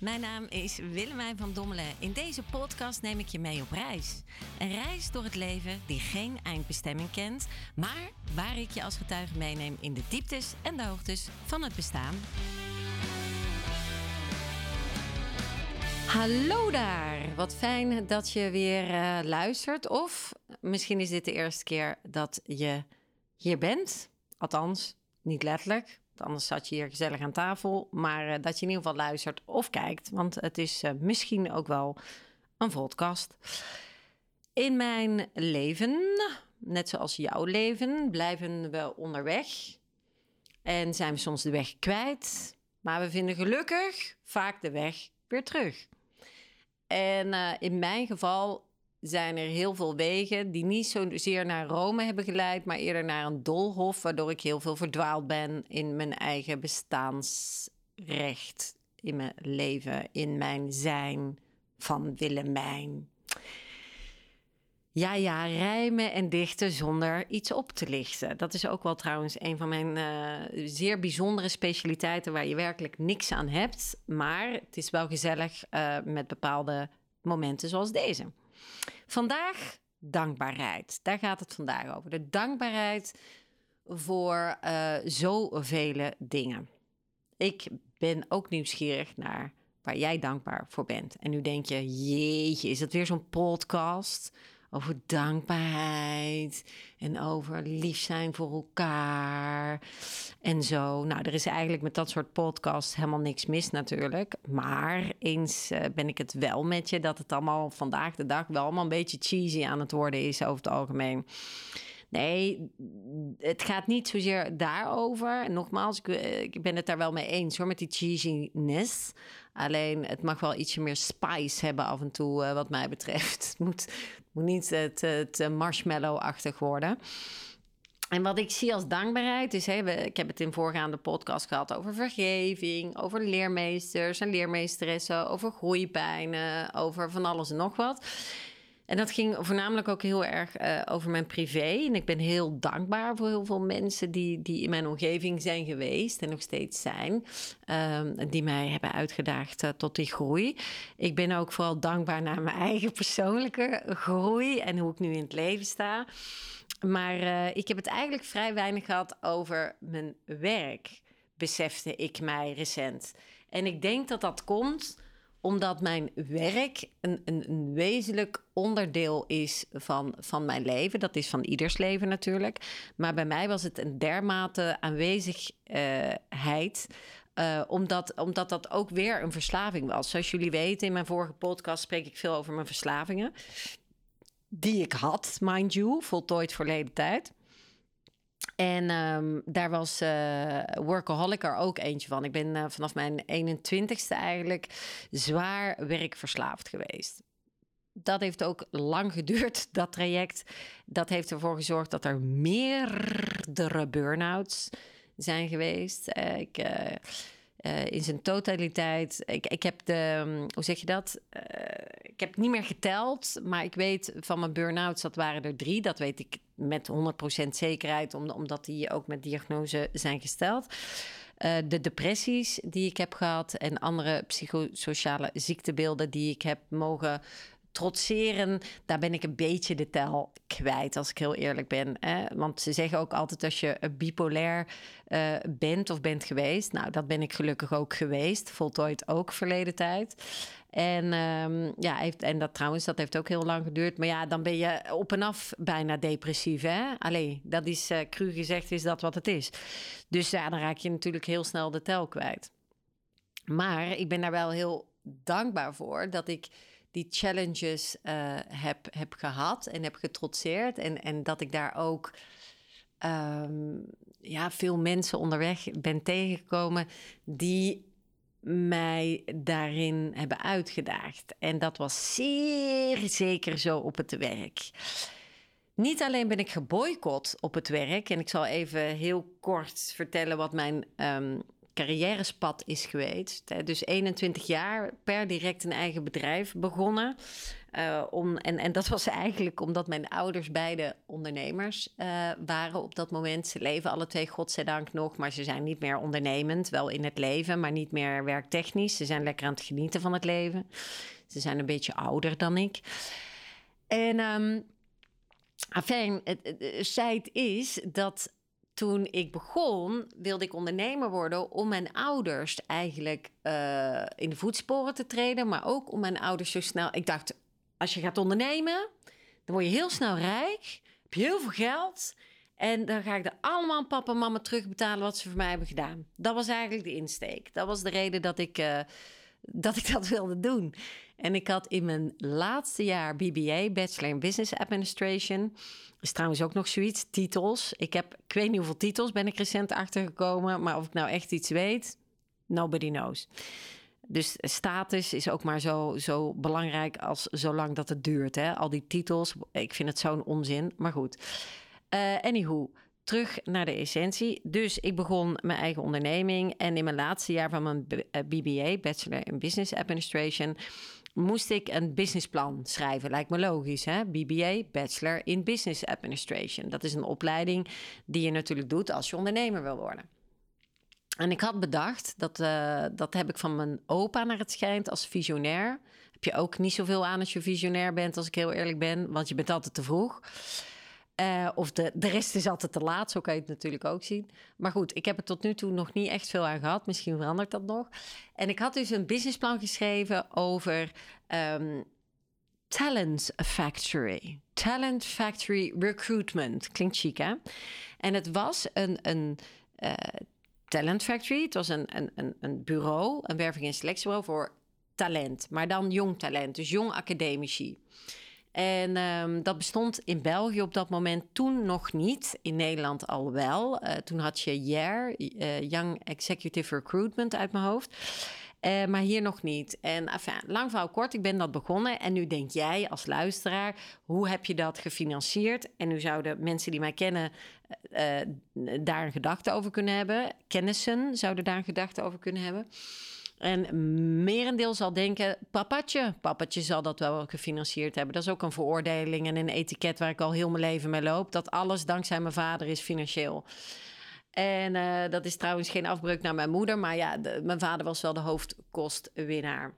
Mijn naam is Willemijn van Dommelen. In deze podcast neem ik je mee op reis. Een reis door het leven die geen eindbestemming kent, maar waar ik je als getuige meeneem in de dieptes en de hoogtes van het bestaan. Hallo daar! Wat fijn dat je weer uh, luistert. Of misschien is dit de eerste keer dat je hier bent. Althans, niet letterlijk. Anders zat je hier gezellig aan tafel. Maar uh, dat je in ieder geval luistert of kijkt. Want het is uh, misschien ook wel een podcast. In mijn leven, net zoals jouw leven, blijven we onderweg. En zijn we soms de weg kwijt. Maar we vinden gelukkig vaak de weg weer terug. En uh, in mijn geval zijn er heel veel wegen die niet zozeer naar Rome hebben geleid, maar eerder naar een dolhof, waardoor ik heel veel verdwaald ben in mijn eigen bestaansrecht, in mijn leven, in mijn zijn van Willemijn. Ja, ja, rijmen en dichten zonder iets op te lichten. Dat is ook wel trouwens een van mijn uh, zeer bijzondere specialiteiten waar je werkelijk niks aan hebt. Maar het is wel gezellig uh, met bepaalde momenten zoals deze. Vandaag dankbaarheid. Daar gaat het vandaag over. De dankbaarheid voor uh, zoveel dingen. Ik ben ook nieuwsgierig naar waar jij dankbaar voor bent. En nu denk je, jeetje, is het weer zo'n podcast? Over dankbaarheid en over lief zijn voor elkaar en zo. Nou, er is eigenlijk met dat soort podcasts helemaal niks mis natuurlijk. Maar eens uh, ben ik het wel met je dat het allemaal vandaag de dag wel allemaal een beetje cheesy aan het worden is over het algemeen. Nee, het gaat niet zozeer daarover. Nogmaals, ik, eh, ik, ben het daar wel mee eens hoor, met die cheesiness. Alleen het mag wel ietsje meer spice hebben af en toe, uh, wat mij betreft. Het moet, moet niet het, het marshmallow-achtig worden. En wat ik zie als dankbaarheid is, hè, ik heb het in voorgaande podcast gehad over vergeving, over leermeesters en leermeesteressen, over groeipijnen, over van alles en nog wat. En dat ging voornamelijk ook heel erg uh, over mijn privé. En ik ben heel dankbaar voor heel veel mensen die, die in mijn omgeving zijn geweest en nog steeds zijn. Um, die mij hebben uitgedaagd uh, tot die groei. Ik ben ook vooral dankbaar naar mijn eigen persoonlijke groei en hoe ik nu in het leven sta. Maar uh, ik heb het eigenlijk vrij weinig gehad over mijn werk, besefte ik mij recent. En ik denk dat dat komt omdat mijn werk een, een, een, wezenlijk onderdeel is van, van mijn leven. Dat is van ieders leven natuurlijk. Maar bij mij was het een dermate aanwezigheid. Uh, omdat, omdat dat ook weer een verslaving was. Zoals jullie weten, in mijn vorige podcast spreek ik veel over mijn verslavingen. Die ik had, mind you, voltooid verleden tijd. En um, daar was uh, Workaholic er ook eentje van. Ik ben uh, vanaf mijn 21ste eigenlijk zwaar werkverslaafd geweest. Dat heeft ook lang geduurd, dat traject. Dat heeft ervoor gezorgd dat er meerdere burn-outs zijn geweest. Uh, ik in zijn totaliteit. Ik, ik heb de, um, hoe zeg je dat? Ik heb niet meer geteld, maar ik weet van mijn burn-outs, dat waren er drie. Dat weet ik met 100% zekerheid, omdat die ook met diagnose zijn gesteld. Uh, de depressies die ik heb gehad en andere psychosociale ziektebeelden die ik heb mogen trotseren, daar ben ik een beetje de tel kwijt, als ik heel eerlijk ben. Hè? Want ze zeggen ook altijd als je bipolair uh, bent of bent geweest. Nou, dat ben ik gelukkig ook geweest. Voltooid ook verleden tijd. En um, ja, heeft, en dat trouwens, dat heeft ook heel lang geduurd. Maar ja, dan ben je op en af bijna depressief. Hè? Allee, dat is uh, cru gezegd, is dat wat het is. Dus ja, dan raak je natuurlijk heel snel de tel kwijt. Maar ik ben daar wel heel dankbaar voor dat ik die challenges uh, heb, heb gehad en heb getrotseerd. En, en dat ik daar ook um, ja, veel mensen onderweg ben tegengekomen die mij daarin hebben uitgedaagd. En dat was zeer zeker zo op het werk. Niet alleen ben ik geboycott op het werk, en ik zal even heel kort vertellen wat mijn um, carrièrespad is geweest. Dus 21 jaar per direct een eigen bedrijf begonnen. Uh, om, en, en dat was eigenlijk omdat mijn ouders beide ondernemers uh, waren op dat moment. Ze leven alle twee, godzijdank nog, maar ze zijn niet meer ondernemend. Wel in het leven, maar niet meer werktechnisch. Ze zijn lekker aan het genieten van het leven. Ze zijn een beetje ouder dan ik. En um, afijn, het, het, feit is dat toen ik begon, wilde ik ondernemer worden om mijn ouders eigenlijk uh, in de voetsporen te treden, maar ook om mijn ouders zo snel. Ik dacht, als je gaat ondernemen, dan word je heel snel rijk, heb je heel veel geld. En dan ga ik er allemaal papa en mama terugbetalen wat ze voor mij hebben gedaan. Dat was eigenlijk de insteek. Dat was de reden dat ik, uh, dat, ik dat wilde doen. En ik had in mijn laatste jaar BBA, Bachelor in Business Administration. Is trouwens ook nog zoiets, titels. Ik heb, ik weet niet hoeveel titels ben ik recent achtergekomen. Maar of ik nou echt iets weet, nobody knows. Dus status is ook maar zo, zo belangrijk als zolang dat het duurt. Hè? Al die titels, ik vind het zo'n onzin. Maar goed. Uh, anywho, terug naar de essentie. Dus ik begon mijn eigen onderneming. En in mijn laatste jaar van mijn BBA, eh, Bachelor in Business Administration moest ik een businessplan schrijven. Lijkt me logisch, hè? BBA, Bachelor in Business Administration. Dat is een opleiding die je natuurlijk doet als je ondernemer wil worden. En ik had bedacht, dat, uh, dat heb ik van mijn opa naar het schijnt als visionair. Heb je ook niet zoveel aan als je visionair bent, als ik heel eerlijk ben, want je bent altijd te vroeg. Uh, of de, de rest is altijd te laat, zo kan je het natuurlijk ook zien. Maar goed, ik heb er tot nu toe nog niet echt veel aan gehad. Misschien verandert dat nog. En ik had dus een businessplan geschreven over um, Talent Factory. Talent Factory Recruitment. Klinkt chic, hè? En het was een, een uh, Talent Factory. Het was een, een, een bureau, een werving- en selectiebureau voor talent. Maar dan jong talent, dus jong academici. En um, dat bestond in België op dat moment toen nog niet. In Nederland al wel. Uh, toen had je YER, uh, Young Executive Recruitment uit mijn hoofd. Uh, maar hier nog niet. En enfin, lang verhaal kort, ik ben dat begonnen. En nu denk jij als luisteraar, hoe heb je dat gefinancierd? En nu zouden mensen die mij kennen daar een gedachte over kunnen hebben. Kennissen zouden daar een gedachte over kunnen hebben. En merendeel zal denken, papatje, papatje zal dat wel gefinancierd hebben. Dat is ook een veroordeling en een etiket waar ik al heel mijn leven mee loop. Dat alles dankzij mijn vader is financieel. En uh, dat is trouwens geen afbreuk naar mijn moeder, maar ja, mijn vader was wel de hoofdkostwinnaar.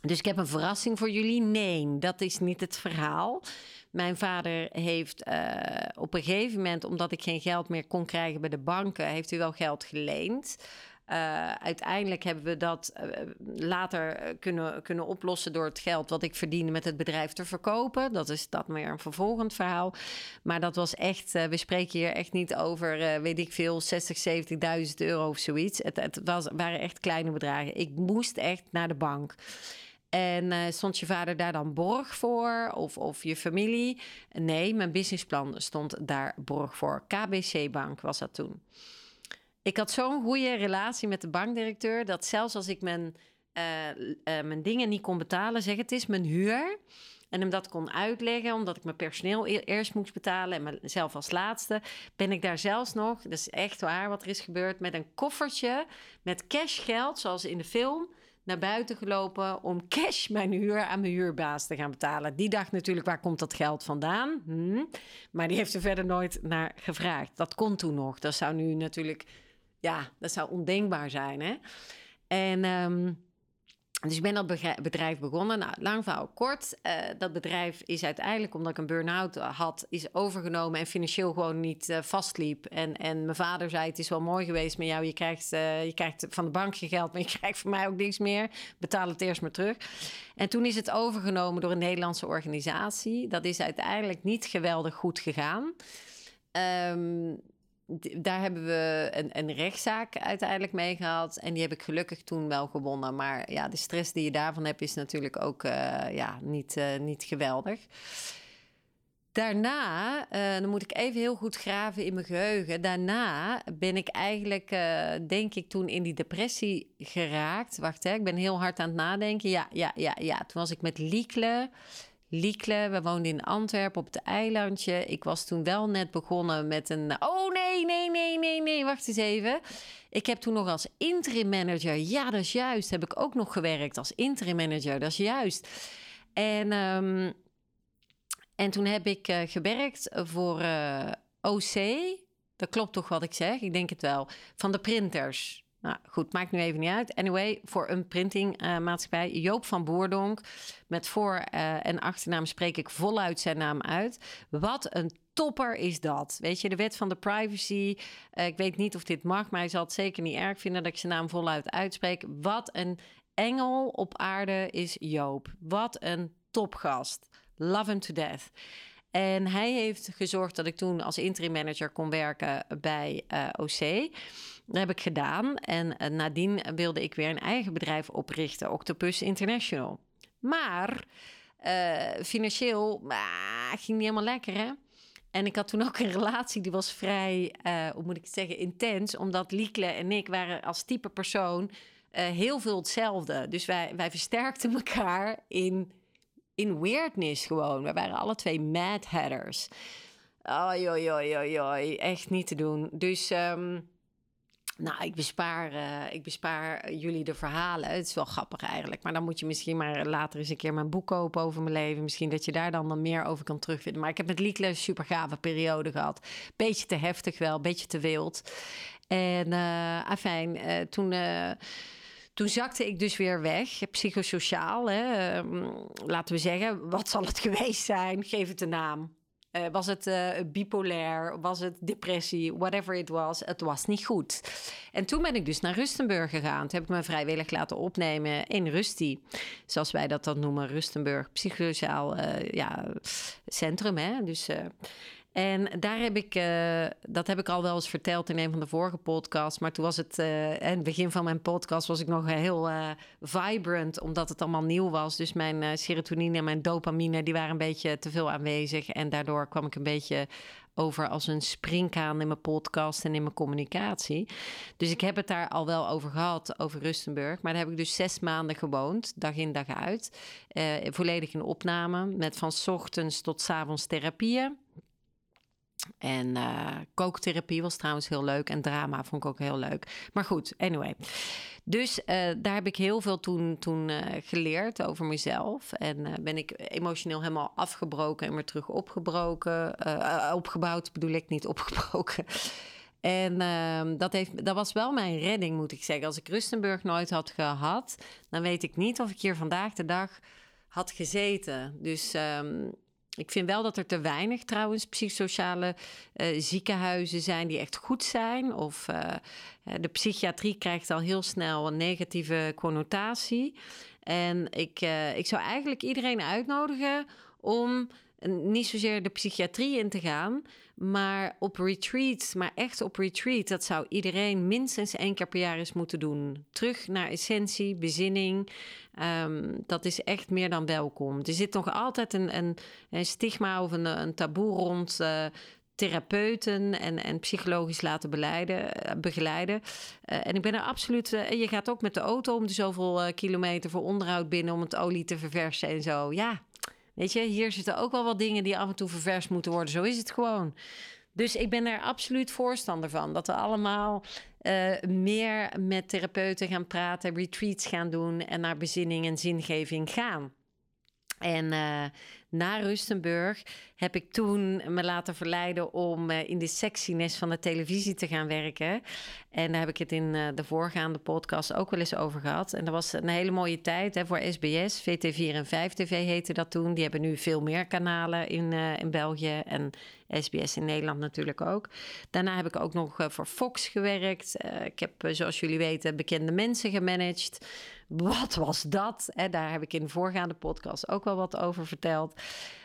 Dus ik heb een verrassing voor jullie. Nee, dat is niet het verhaal. Mijn vader heeft uh, op een gegeven moment, omdat ik geen geld meer kon krijgen bij de banken, heeft hij wel geld geleend. Uh, uiteindelijk hebben we dat uh, later kunnen, kunnen oplossen door het geld wat ik verdiende met het bedrijf te verkopen. Dat is dat meer een vervolgend verhaal. Maar dat was echt, we spreken hier echt niet over, weet ik veel, 60, 70.000 euro of zoiets. Het, het was, waren echt kleine bedragen. Ik moest echt naar de bank. En stond je vader daar dan borg voor? Of, of je familie? Nee, mijn businessplan stond daar borg voor. KBC Bank was dat toen. Ik had zo'n goede relatie met de bankdirecteur dat zelfs als ik mijn, uh, uh, mijn dingen niet kon betalen, zeg het is mijn huur. En hem dat kon uitleggen, omdat ik mijn personeel e-, eerst moest betalen en mezelf als laatste, ben ik daar zelfs nog, dat is echt waar wat er is gebeurd, met een koffertje met cashgeld, zoals in de film, naar buiten gelopen om cash mijn huur aan mijn huurbaas te gaan betalen. Die dacht natuurlijk, waar komt dat geld vandaan? Hm. Maar die heeft er verder nooit naar gevraagd. Dat kon toen nog. Dat zou nu natuurlijk ja, dat zou ondenkbaar zijn. Hè? En um, dus ik ben dat bedrijf begonnen. Nou, lang verhaal kort. Uh, dat bedrijf is uiteindelijk, omdat ik een burn-out had, is overgenomen en financieel gewoon niet uh, vastliep. En, en mijn vader zei: Het is wel mooi geweest met jou. Je krijgt, je krijgt van de bank je geld, maar je krijgt van mij ook niks meer. Betaal het eerst maar terug. En toen is het overgenomen door een Nederlandse organisatie. Dat is uiteindelijk niet geweldig goed gegaan. Um, daar hebben we een, een, rechtszaak uiteindelijk mee gehad. En die heb ik gelukkig toen wel gewonnen. Maar ja, de stress die je daarvan hebt is natuurlijk ook uh, ja, niet, uh, niet geweldig. Daarna, uh, dan moet ik even heel goed graven in mijn geheugen. Daarna ben ik eigenlijk, denk ik, toen in die depressie geraakt. Wacht, hè, ik ben heel hard aan het nadenken. Ja, ja, ja, ja. Toen was ik met Liekle Liekle. We woonden in Antwerpen op het eilandje. Ik was toen wel net begonnen met een. Oh nee, nee, nee, nee, nee. Wacht eens even. Ik heb toen nog als interim manager. Ja, dat is juist. Heb ik ook nog gewerkt als interim manager. Dat is juist. En, um, en toen heb ik uh, gewerkt voor uh, OC. Dat klopt toch wat ik zeg? Ik denk het wel. Van de printers. Nou goed, maakt nu even niet uit. Anyway, voor een printingmaatschappij. Uh, Joop van Boerdonk. Met voor- uh, en achternaam spreek ik voluit zijn naam uit. Wat een topper is dat. Weet je, de wet van de privacy. Uh, ik weet niet of dit mag, maar hij zal het zeker niet erg vinden dat ik zijn naam voluit uitspreek. Wat een engel op aarde is Joop. Wat een topgast. Love him to death. En hij heeft gezorgd dat ik toen als interim manager kon werken bij OC. Dat heb ik gedaan. En uh, nadien wilde ik weer een eigen bedrijf oprichten, Octopus International. Maar uh, financieel ging niet helemaal lekker, hè? En ik had toen ook een relatie die was vrij, hoe moet ik het zeggen, intens. Omdat Liekle en ik waren als type persoon heel veel hetzelfde. Dus wij, wij versterkten elkaar in in weirdness gewoon. We waren alle twee mad hatters. Oi, oi, oi, oi, oi. Echt niet te doen. Dus, um, nou, ik bespaar, uh, ik bespaar jullie de verhalen. Het is wel grappig eigenlijk. Maar dan moet je misschien maar later eens een keer mijn boek kopen over mijn leven. Misschien dat je daar dan, dan meer over kan terugvinden. Maar ik heb met Liekle een super gave periode gehad. Beetje te heftig wel, beetje te wild. En uh, afijn, uh, toen... Toen zakte ik dus weer weg, psychosociaal. Hè. Uh, laten we zeggen, wat zal het geweest zijn? Geef het een naam. Uh, was het uh, bipolair? Was het depressie? Whatever it was, het was niet goed. En toen ben ik dus naar Rustenburg gegaan. Toen heb ik me vrijwillig laten opnemen in Rusty. Zoals wij dat dan noemen, Rustenburg. Psychosociaal uh, ja, centrum. Hè? Dus... En daar heb ik, uh, dat heb ik al wel eens verteld in een van de vorige podcasts. Maar toen was het, uh, in het begin van mijn podcast was ik nog heel uh, vibrant, omdat het allemaal nieuw was. Dus mijn serotonine en mijn dopamine, die waren een beetje te veel aanwezig. En daardoor kwam ik een beetje over als een springkaan in mijn podcast en in mijn communicatie. Dus ik heb het daar al wel over gehad, over Rustenburg. Maar daar heb ik dus zes maanden gewoond, dag in dag uit. volledig in opname, met van ochtends tot avonds therapieën. En uh, kooktherapie was trouwens heel leuk. En drama vond ik ook heel leuk. Maar goed, anyway. Dus uh, daar heb ik heel veel toen, toen uh, geleerd over mezelf. En ben ik emotioneel helemaal afgebroken en weer terug opgebroken. opgebouwd bedoel ik, niet opgebroken. En ehm, dat, heeft, dat was wel mijn redding, moet ik zeggen. Als ik Rustenburg nooit had gehad, dan weet ik niet of ik hier vandaag de dag had gezeten. Dus um, ik vind wel dat er te weinig trouwens psychosociale uh, ziekenhuizen zijn die echt goed zijn. Of uh, de psychiatrie krijgt al heel snel een negatieve connotatie. En ik, ik zou eigenlijk iedereen uitnodigen om niet zozeer de psychiatrie in te gaan, maar op retreats, maar echt op retreat. Dat zou iedereen minstens één keer per jaar eens moeten doen. Terug naar essentie, bezinning. Um, dat is echt meer dan welkom. Er zit nog altijd een, een, een stigma of een, een taboe rond. Uh, therapeuten en, en psychologisch laten beleiden, begeleiden. Uh, en ik ben er absoluut. Uh, je gaat ook met de auto om de zoveel uh, kilometer voor onderhoud binnen om het olie te verversen en zo. Ja, Weet je, hier zitten ook wel wat dingen die af en toe ververs moeten worden. Zo is het gewoon. Dus ik ben er absoluut voorstander van. Dat we allemaal uh, meer met therapeuten gaan praten, retreats gaan doen en naar bezinning en zingeving gaan. En uh, na Rustenburg heb ik toen me laten verleiden om uh, in de sexiness van de televisie te gaan werken. En daar heb ik het in uh, de voorgaande podcast ook wel eens over gehad. En dat was een hele mooie tijd hè, voor SBS. VT4 en 5TV heette dat toen. Die hebben nu veel meer kanalen in, in België en SBS in Nederland natuurlijk ook. Daarna heb ik ook nog voor Fox gewerkt. ik heb, zoals jullie weten, bekende mensen gemanaged. Wat was dat? Daar heb ik in de voorgaande podcast ook wel wat over verteld.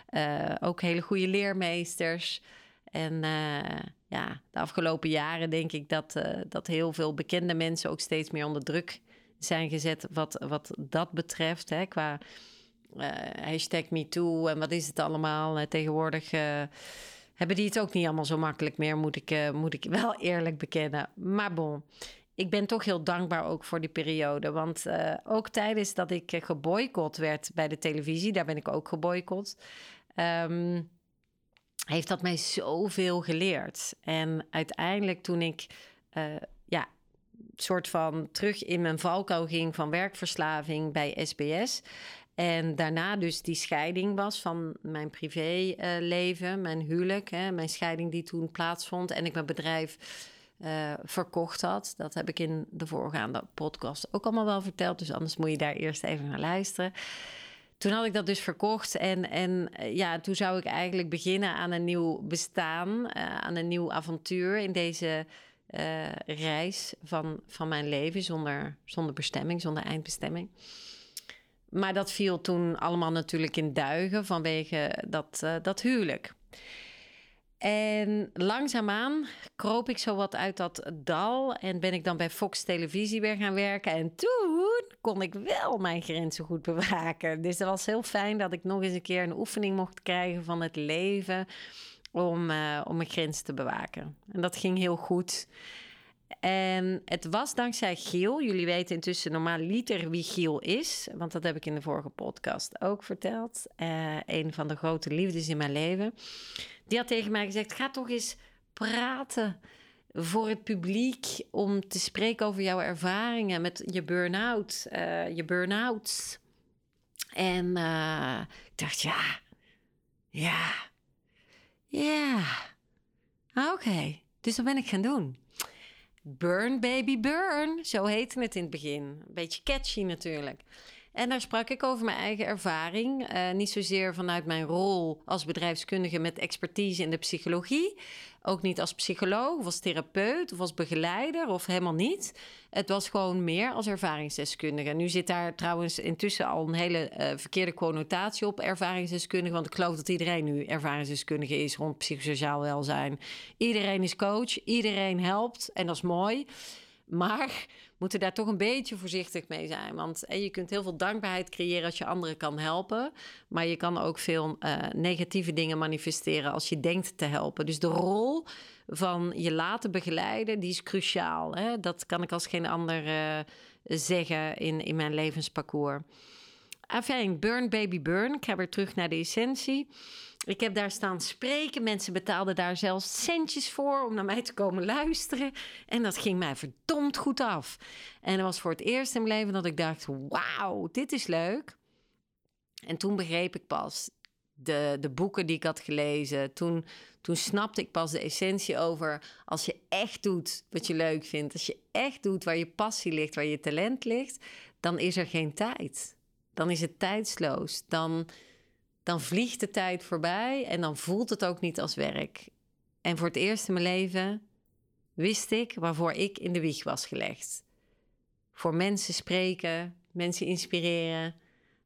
Uh, ook hele goede leermeesters. En uh, ja, de afgelopen jaren denk ik dat, uh, dat heel veel bekende mensen ook steeds meer onder druk zijn gezet wat, wat dat betreft. Hè, qua hashtag MeToo en wat is het allemaal. tegenwoordig hebben die het ook niet allemaal zo makkelijk meer, moet ik, moet ik wel eerlijk bekennen. Maar bon, ik ben toch heel dankbaar ook voor die periode. Want uh, ook tijdens dat ik geboycott werd bij de televisie, daar ben ik ook geboycott. Um, heeft dat mij zoveel geleerd. En uiteindelijk toen ik uh, ja, soort van terug in mijn valkuil ging van werkverslaving bij SBS. En daarna dus die scheiding was van mijn privéleven, mijn huwelijk, hè, mijn scheiding die toen plaatsvond. En ik mijn bedrijf uh, verkocht had. Dat heb ik in de voorgaande podcast ook allemaal wel verteld. Dus anders moet je daar eerst even naar luisteren. Toen had ik dat dus verkocht en, en eh, ja, toen zou ik eigenlijk beginnen aan een nieuw bestaan, uh, aan een nieuw avontuur in deze reis van, van mijn leven zonder, zonder bestemming, zonder eindbestemming. Maar dat viel toen allemaal natuurlijk in duigen vanwege dat, dat huwelijk. En langzaamaan kroop ik zo wat uit dat dal en ben ik dan bij Fox Televisie weer gaan werken. En toen kon ik wel mijn grenzen goed bewaken. Dus dat was heel fijn dat ik nog eens een keer een oefening mocht krijgen van het leven om, uh, om mijn grens te bewaken. En dat ging heel goed. En het was dankzij Giel. Jullie weten intussen normaal liter wie Giel is. Want dat heb ik in de vorige podcast ook verteld. Uh, een van de grote liefdes in mijn leven. Die had tegen mij gezegd: ga toch eens praten voor het publiek om te spreken over jouw ervaringen met je burn-out, uh, je burn-outs. En uh, ik dacht, ja, ja, ja, oké. Dus dat ben ik gaan doen. Burn Baby Burn, zo heette het in het begin. Een beetje catchy natuurlijk. En daar sprak ik over mijn eigen ervaring. Uh, niet zozeer vanuit mijn rol als bedrijfskundige met expertise in de psychologie. Ook niet als psycholoog of als therapeut of als begeleider of helemaal niet. Het was gewoon meer als ervaringsdeskundige. Nu zit daar trouwens intussen al een hele uh, verkeerde connotatie op ervaringsdeskundige. Want ik geloof dat iedereen nu ervaringsdeskundige is rond psychosociaal welzijn. Iedereen is coach, iedereen helpt en dat is mooi. Maar moeten daar toch een beetje voorzichtig mee zijn. Want je kunt heel veel dankbaarheid creëren als je anderen kan helpen. Maar je kan ook veel uh, negatieve dingen manifesteren als je denkt te helpen. Dus de rol van je laten begeleiden, die is cruciaal. Hè? Dat kan ik als geen ander uh, zeggen in, in mijn levensparcours. Enfin, burn baby burn. Ik ga weer terug naar de essentie. Ik heb daar staan spreken. Mensen betaalden daar zelfs centjes voor om naar mij te komen luisteren. En dat ging mij verdomd goed af. En dat was voor het eerst in mijn leven dat ik dacht: wauw, dit is leuk. En toen begreep ik pas de, de boeken die ik had gelezen. Toen, toen snapte ik pas de essentie over als je echt doet wat je leuk vindt. Als je echt doet waar je passie ligt, waar je talent ligt, dan is er geen tijd. Dan is het tijdsloos. Dan dan vliegt de tijd voorbij en dan voelt het ook niet als werk. En voor het eerst in mijn leven wist ik waarvoor ik in de wieg was gelegd. Voor mensen spreken, mensen inspireren.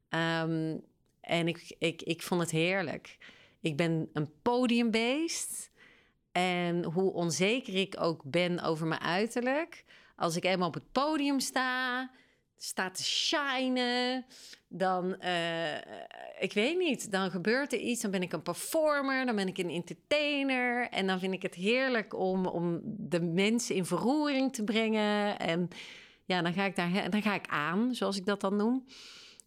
Um, en ik, ik, ik vond het heerlijk. Ik ben een podiumbeest. En hoe onzeker ik ook ben over mijn uiterlijk. Als ik eenmaal op het podium sta, staat te shinen, dan, uh, ik weet niet, dan gebeurt er iets. Dan ben ik een performer, dan ben ik een entertainer. En dan vind ik het heerlijk om, om de mensen in verroering te brengen. En ja, dan ga ik, daar, dan ga ik aan, zoals ik dat dan noem.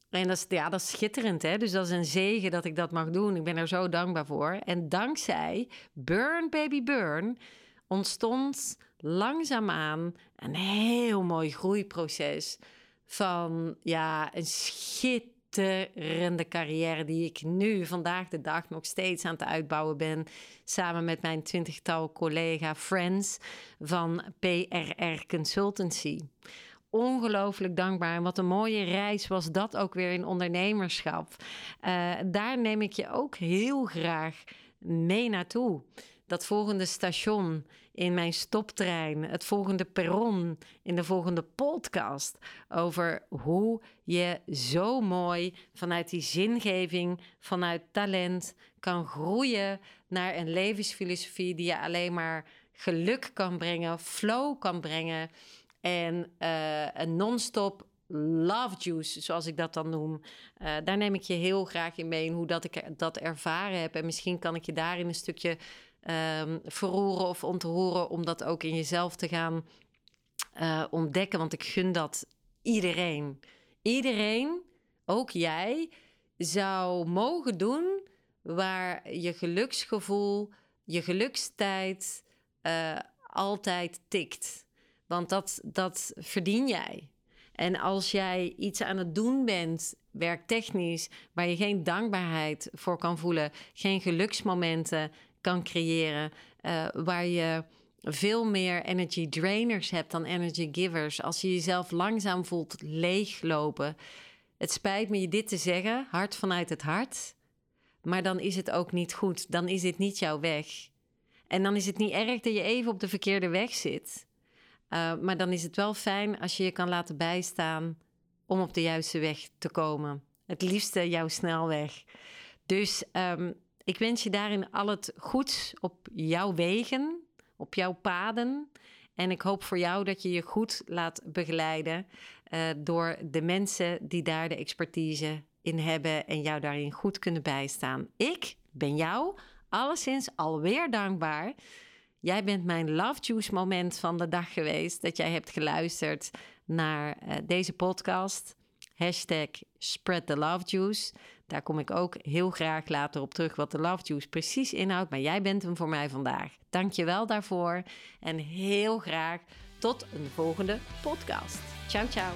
En dat is, ja, dat is schitterend, hè? Dus dat is een zegen dat ik dat mag doen. Ik ben er zo dankbaar voor. En dankzij Burn Baby Burn ontstond langzaamaan een heel mooi groeiproces van ja, een schitterende carrière die ik nu vandaag de dag nog steeds aan het uitbouwen ben. Samen met mijn twintigtal collega friends van PRR Consultancy. Ongelooflijk dankbaar. En wat een mooie reis was dat ook weer in ondernemerschap. Uh, daar neem ik je ook heel graag mee naartoe dat volgende station in mijn stoptrein, het volgende perron in de volgende podcast over hoe je zo mooi vanuit die zingeving, vanuit talent kan groeien naar een levensfilosofie die je alleen maar geluk kan brengen, flow kan brengen en uh, een non-stop love juice, zoals ik dat dan noem. Uh, daar neem ik je heel graag in mee, in hoe dat ik dat ervaren heb. En misschien kan ik je daarin een stukje um, verroeren of ontroeren, om dat ook in jezelf te gaan uh, ontdekken, want ik gun dat iedereen. Iedereen, ook jij, zou mogen doen waar je geluksgevoel, je gelukstijd uh, altijd tikt. Want dat, dat verdien jij. En als jij iets aan het doen bent, werktechnisch, waar je geen dankbaarheid voor kan voelen, geen geluksmomenten kan creëren, uh, waar je veel meer energy drainers hebt dan energy givers. Als je jezelf langzaam voelt leeglopen. Het spijt me je dit te zeggen, hart vanuit het hart. Maar dan is het ook niet goed. Dan is dit niet jouw weg. En dan is het niet erg dat je even op de verkeerde weg zit. Uh, maar dan is het wel fijn als je je kan laten bijstaan om op de juiste weg te komen. Het liefste jouw snelweg. Dus um, ik wens je daarin al het goeds op jouw wegen op jouw paden. En ik hoop voor jou dat je je goed laat begeleiden uh, door de mensen die daar de expertise in hebben en jou daarin goed kunnen bijstaan. Ik ben jou alleszins alweer dankbaar. Jij bent mijn love juice moment van de dag geweest dat jij hebt geluisterd naar uh, deze podcast. Hashtag spread the love juice. Daar kom ik ook heel graag later op terug wat de Love Juice precies inhoudt. Maar jij bent hem voor mij vandaag. Dank je wel daarvoor. En heel graag tot een volgende podcast. Ciao, ciao.